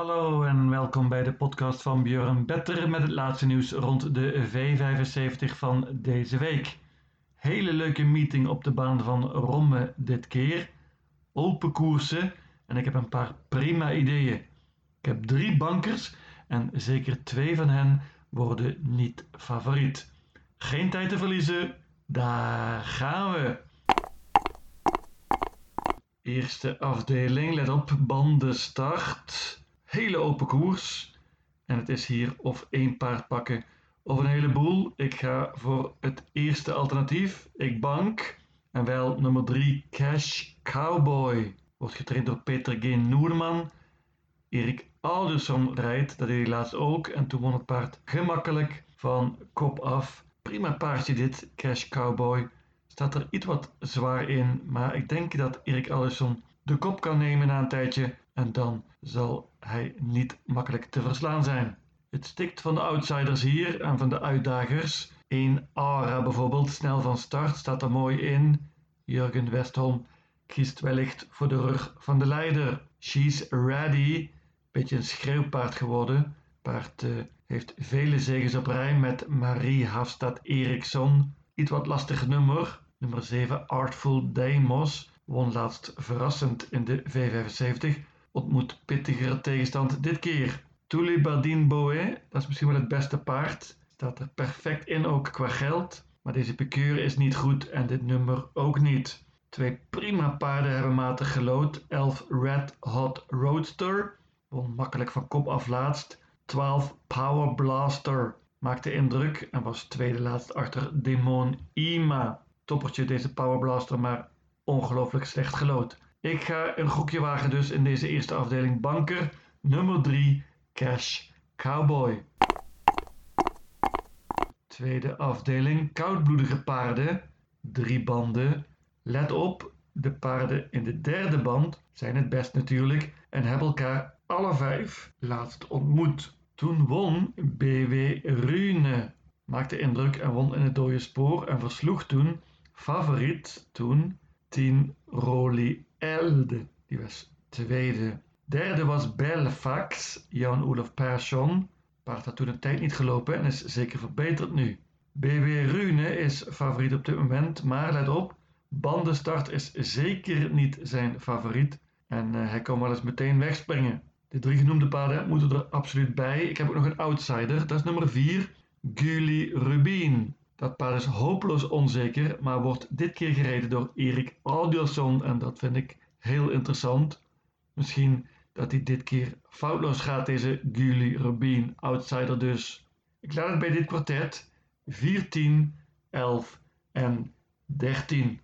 Hallo en welkom bij de podcast van Björn Better met het laatste nieuws rond de V75 van deze week. Hele leuke meeting op de baan van Romme dit keer. Open koersen en ik heb een paar prima ideeën. Ik heb drie bankers en zeker twee van hen worden niet favoriet. Geen tijd te verliezen, daar gaan we. Eerste afdeling, let op, banden start. Hele open koers. En het is hier of één paard pakken of een heleboel. Ik ga voor het eerste alternatief. Ik bank. En wel nummer 3, Cash Cowboy. Wordt getraind door Peter G. Noerman. Erik Alderson rijdt, dat deed hij laatst ook. En toen won het paard gemakkelijk van kop af. Prima paardje dit, Cash Cowboy. Staat er iets wat zwaar in, maar ik denk dat Erik Alderson de kop kan nemen na een tijdje. En dan zal hij niet makkelijk te verslaan zijn. Het stikt van de outsiders hier en van de uitdagers. Een Ara bijvoorbeeld, snel van start, staat er mooi in. Jurgen Westholm kiest wellicht voor de rug van de leider. She's ready. Beetje een schreeuwpaard geworden. Paard uh, heeft vele zegens op rij met Marie Hafstad Eriksson. Iets wat lastig nummer. Nummer 7 Artful Deimos won laatst verrassend in de V75. Ontmoet pittigere tegenstand dit keer. Toulibardine Boé, dat is misschien wel het beste paard. Staat er perfect in ook qua geld. Maar deze piqueur is niet goed en dit nummer ook niet. Twee prima paarden hebben matig gelood. 11 Red Hot Roadster. Won makkelijk van kop af laatst. 12 Power Blaster. Maakte indruk en was tweede laatst achter Demon Ima. Toppertje deze Power Blaster, maar ongelooflijk slecht gelood. Ik ga een gokje wagen dus in deze eerste afdeling banker. Nummer 3 Cash Cowboy. Tweede afdeling koudbloedige paarden. Drie banden. Let op, de paarden in de derde band zijn het best natuurlijk en hebben elkaar alle vijf laatst ontmoet. Toen won BW Rune. Maakte indruk en won in het dode spoor en versloeg toen favoriet toen 10 Roli Elde. Die was tweede. Derde was Belfax, Jan-Olaf Persson. Paard had toen een tijd niet gelopen en is zeker verbeterd nu. BW Rune is favoriet op dit moment, maar let op, bandenstart is zeker niet zijn favoriet. En uh, hij kan wel eens meteen wegspringen. De drie genoemde paarden moeten er absoluut bij. Ik heb ook nog een outsider, dat is nummer 4, Guli Rubin. Dat paard is hopeloos onzeker, maar wordt dit keer gereden door Erik Audielson en dat vind ik heel interessant. Misschien dat hij dit keer foutloos gaat, deze Guli Rubin, outsider dus. Ik laat het bij dit kwartet 14, 11 en 13.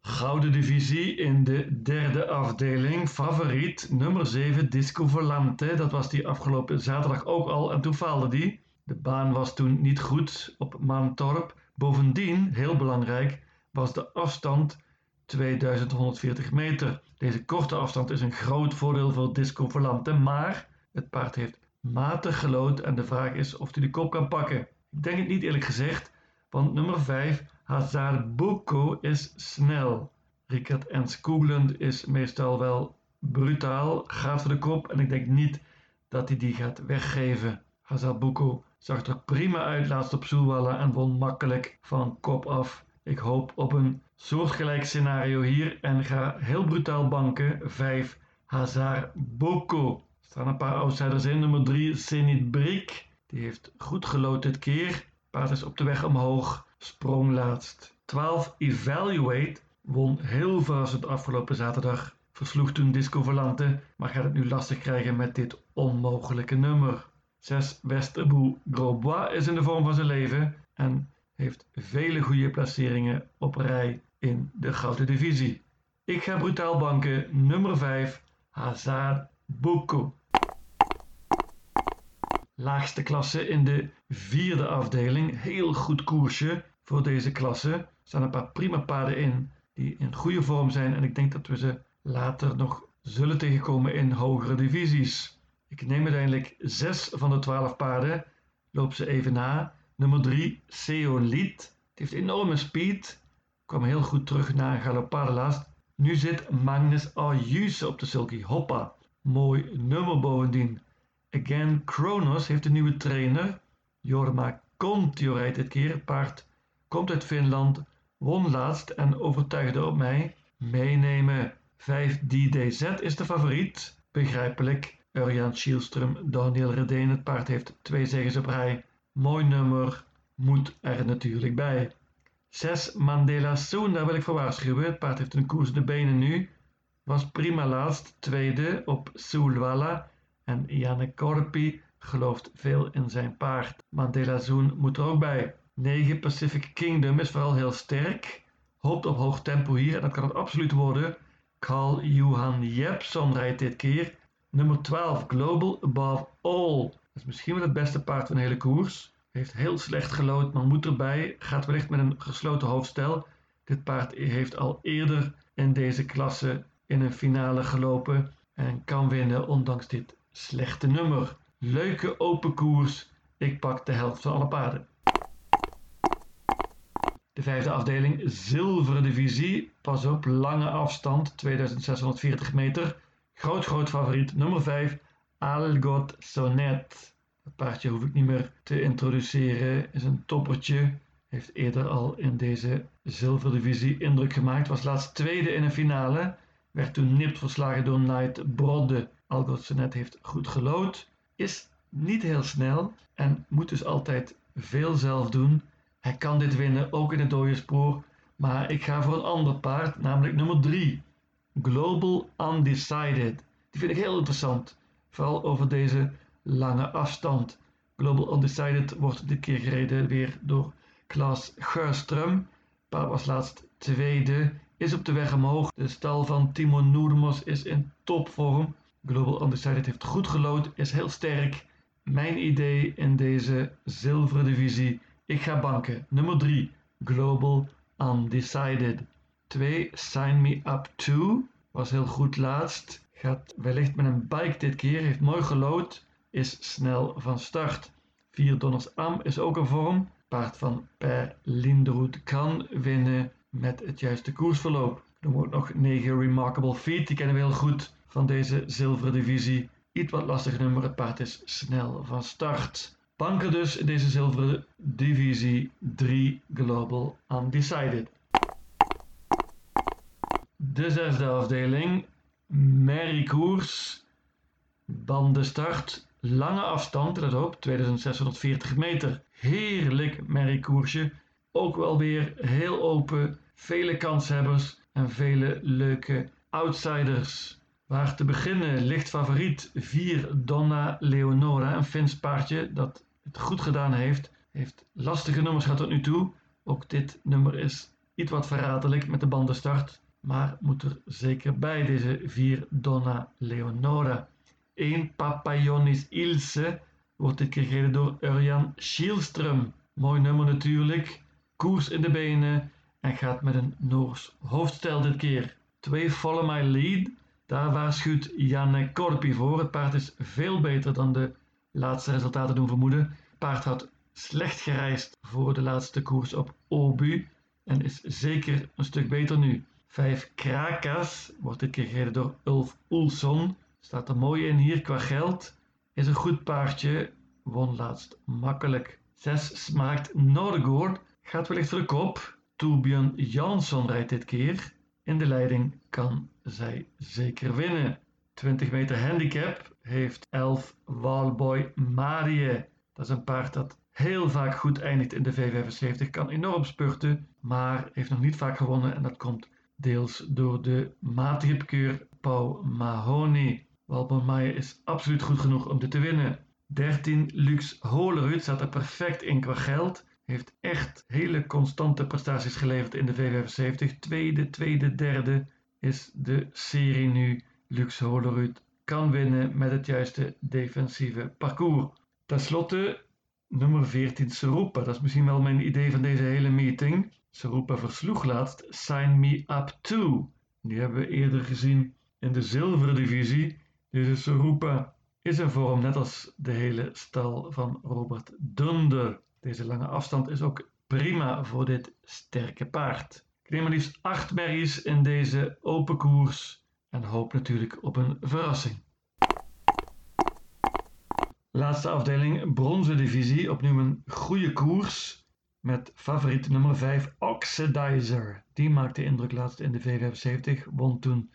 Gouden divisie in de derde afdeling. Favoriet nummer 7 Disco Volante. Dat was die afgelopen zaterdag ook al en toen faalde die. De baan was toen niet goed op Mantorp. Bovendien, heel belangrijk, was de afstand 2140 meter. Deze korte afstand is een groot voordeel voor Disco Volante, maar het paard heeft matig gelood en de vraag is of hij de kop kan pakken. Ik denk het niet eerlijk gezegd, want nummer 5, Hazard Boko, is snel. Rickard en Skoglund is meestal wel brutaal, gaat voor de kop en ik denk niet dat hij die gaat weggeven. Hazard Boko zag er prima uit laatst op Soelwalla en won makkelijk van kop af. Ik hoop op een soortgelijk scenario hier en ga heel brutaal banken. 5 Hazard Boko. Staan een paar outsiders in. Nummer 3 Zenit Brik. Die heeft goed gelood dit keer. Paard is op de weg omhoog. Sprong laatst. 12 Evaluate won heel verrassend afgelopen zaterdag. Versloeg toen Disco Volante, maar gaat het nu lastig krijgen met dit onmogelijke nummer. 6 Westerboe Grosbois is in de vorm van zijn leven en heeft vele goede placeringen op rij in de Gouden Divisie. Ik ga brutaal banken nummer 5 Hazard Boko. Laagste klasse in de vierde afdeling. Heel goed koersje voor deze klasse. Er staan een paar prima paarden in die in goede vorm zijn en ik denk dat we ze later nog zullen tegenkomen in hogere divisies. Ik neem uiteindelijk 6 van de 12 paarden, loop ze even na. Nummer 3, Seoliet. Het heeft enorme speed. Kwam heel goed terug na een galopade laatst. Nu zit Magnus Ayuse op de sulky. Hoppa. Mooi nummer bovendien. Again Kronos heeft een nieuwe trainer. Jorma Kontio rijdt dit keer. Paard komt uit Finland, won laatst en overtuigde op mij. Meenemen. 5 DDZ is de favoriet. Begrijpelijk. Urjan Schielström, Daniel Redeen. Het paard heeft twee zegens op rij. Mooi nummer. Moet er natuurlijk bij. 6 Mandela Soon, daar wil ik voor waarschuwen. Het paard heeft een koers de benen nu. Was prima laatst, tweede op Sulwala. En Janne Korpi gelooft veel in zijn paard. Mandela Zoon moet er ook bij. 9 Pacific Kingdom is vooral heel sterk. Hoopt op hoog tempo hier en dat kan het absoluut worden. Carl Johan Jepson rijdt dit keer. Nummer 12 Global Above All. Dat is misschien wel het beste paard van de hele koers. Heeft heel slecht gelood, maar moet erbij. Gaat wellicht met een gesloten hoofdstel. Dit paard heeft al eerder in deze klasse in een finale gelopen en kan winnen ondanks dit slechte nummer. Leuke open koers. Ik pak de helft van alle paarden. De vijfde afdeling, zilveren divisie. Pas op, lange afstand, 2640 meter. Groot, groot favoriet, nummer 5, Algot Sonnet. Dat paardje hoef ik niet meer te introduceren, is een toppertje. Heeft eerder al in deze zilverdivisie indruk gemaakt. Was laatst tweede in een finale. Werd toen nipt verslagen door Knight Brodde. Algot Sonnet heeft goed gelood. Is niet heel snel en moet dus altijd veel zelf doen. Hij kan dit winnen, ook in het dode spoor. Maar ik ga voor een ander paard, namelijk nummer 3. Global Undecided. Die vind ik heel interessant. Vooral over deze lange afstand. Global Undecided wordt dit keer gereden weer door Klaas Geurström. Paard was laatst tweede, is op de weg omhoog. De stal van Timo Noermos is in topvorm. Global Undecided heeft goed gelood, is heel sterk. Mijn idee in deze zilveren divisie. Ik ga banken. Nummer 3. Global Undecided. 2. Sign Me Up 2. Was heel goed laatst. Gaat wellicht met een bike dit keer. Heeft mooi gelood. Is snel van start. 4. Donners Am is ook een vorm. Paard van Per Linderoet kan winnen met het juiste koersverloop. Dan wordt nog 9 Remarkable Feet. Die kennen we heel goed van deze zilveren divisie. Iets wat lastig nummer. Het paard is snel van start. Banken dus in deze zilveren divisie 3 Global Undecided. De zesde afdeling. Merry Koers. Bandenstart. Lange afstand, let op, 2640 meter. Heerlijk Merry Koersje. Ook wel weer heel open. Vele kanshebbers en vele leuke outsiders. Waar te beginnen ligt favoriet 4 Donna Leonora, een Fins paardje dat het goed gedaan heeft. Heeft lastige nummers gehad tot nu toe. Ook dit nummer is iets wat verraderlijk met de bandenstart. Maar moet er zeker bij deze 4 Donna Leonora. 1 Papayonis Ilse wordt dit gereden door Urjan Schielström. Mooi nummer natuurlijk. Koers in de benen en gaat met een Noors hoofdstel dit keer. 2 Follow My Lead daar waarschuwt Janne Korpi voor. Het paard is veel beter dan de laatste resultaten doen vermoeden. Het paard had slecht gereisd voor de laatste koers op Obu en is zeker een stuk beter nu. 5 Krakas wordt dit keer gereden door Ulf Oelson. Staat er mooi in hier qua geld. Is een goed paardje. Won laatst makkelijk. 6 Smaakt Noordegoord gaat wellicht voor de kop. Torbjörn Jansson rijdt dit keer. In de leiding kan zij zeker winnen. 20 meter handicap heeft 11 Walboy Marie. Dat is een paard dat heel vaak goed eindigt in de V75. Kan enorm spurten, maar heeft nog niet vaak gewonnen. En dat komt deels door de matige pikeur Pau Mahoney. Marie is absoluut goed genoeg om dit te winnen. 13 Lux Holerud staat er perfect in qua geld. Heeft echt hele constante prestaties geleverd in de V75. Tweede, tweede, derde is de serie nu. Lux Holerud kan winnen met het juiste defensieve parcours. Ten slotte nummer 14 Serupa. Dat is misschien wel mijn idee van deze hele meeting. Serupa versloeg laatst Sign Me Up 2. Die hebben we eerder gezien in de zilveren divisie. Deze Serupa is in vorm net als de hele stal van Robert Dunder. Deze lange afstand is ook prima voor dit sterke paard. neem maar liefst 8 berries in deze open koers en hoop natuurlijk op een verrassing. Laatste afdeling, bronzen divisie, opnieuw een goede koers met favoriet nummer 5 Oxidizer. Die maakte indruk laatst in de V75, won toen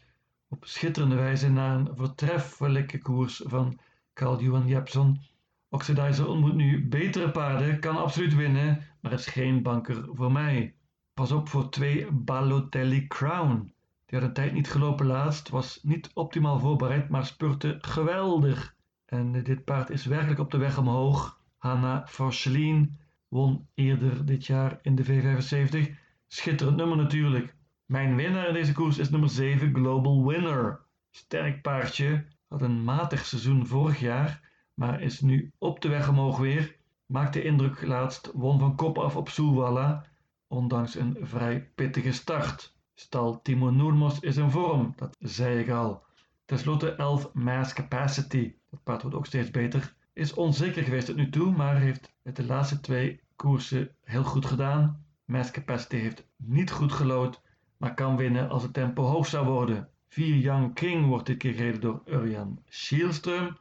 op schitterende wijze na een voortreffelijke koers van Carl-Johan Jepson. Oxidizer ontmoet nu betere paarden, kan absoluut winnen, maar is geen banker voor mij. Pas op voor twee Balotelli Crown. Die had een tijd niet gelopen laatst, was niet optimaal voorbereid, maar spurte geweldig. En dit paard is werkelijk op de weg omhoog. Hanna Forslien won eerder dit jaar in de V75. Schitterend nummer natuurlijk. Mijn winnaar in deze koers is nummer 7 Global Winner. Sterk paardje, had een matig seizoen vorig jaar, maar is nu op de weg omhoog weer. Maakte indruk laatst, won van kop af op Soelwalla, ondanks een vrij pittige start. Stal Timo Noermos is in vorm, dat zei ik al. Ten slotte 11 Mass Capacity, dat paard wordt ook steeds beter. Is onzeker geweest tot nu toe, maar heeft het de laatste twee koersen heel goed gedaan. Mass Capacity heeft niet goed gelood, maar kan winnen als het tempo hoog zou worden. 4 Young King wordt dit keer gereden door Urjan Schielström.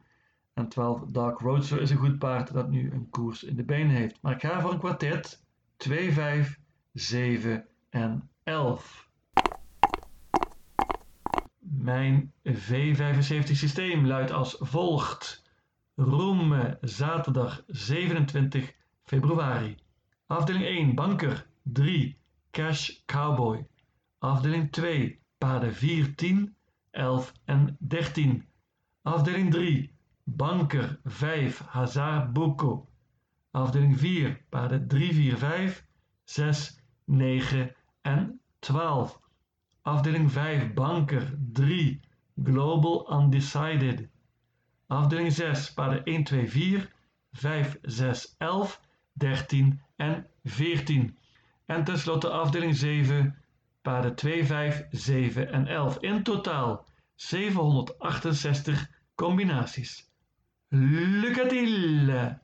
En 12 Dark Roadster is een goed paard dat nu een koers in de been heeft. Maar ik ga voor een kwartet 2, 5, 7 en 11. Mijn V75 systeem luidt als volgt. Rome, zaterdag 27 februari. Afdeling 1, banker 3, cash cowboy. Afdeling 2, paden 4, 10, 11 en 13. Afdeling 3, banker 5, hazard Boko. Afdeling 4, paden 3, 4, 5, 6, 9 en 12. Afdeling 5, banker 3, global undecided. Afdeling 6, paden 1, 2, 4, 5, 6, 11, 13 en 14. En tenslotte afdeling 7, paden 2, 5, 7 en 11. In totaal 768 combinaties. Lucatile!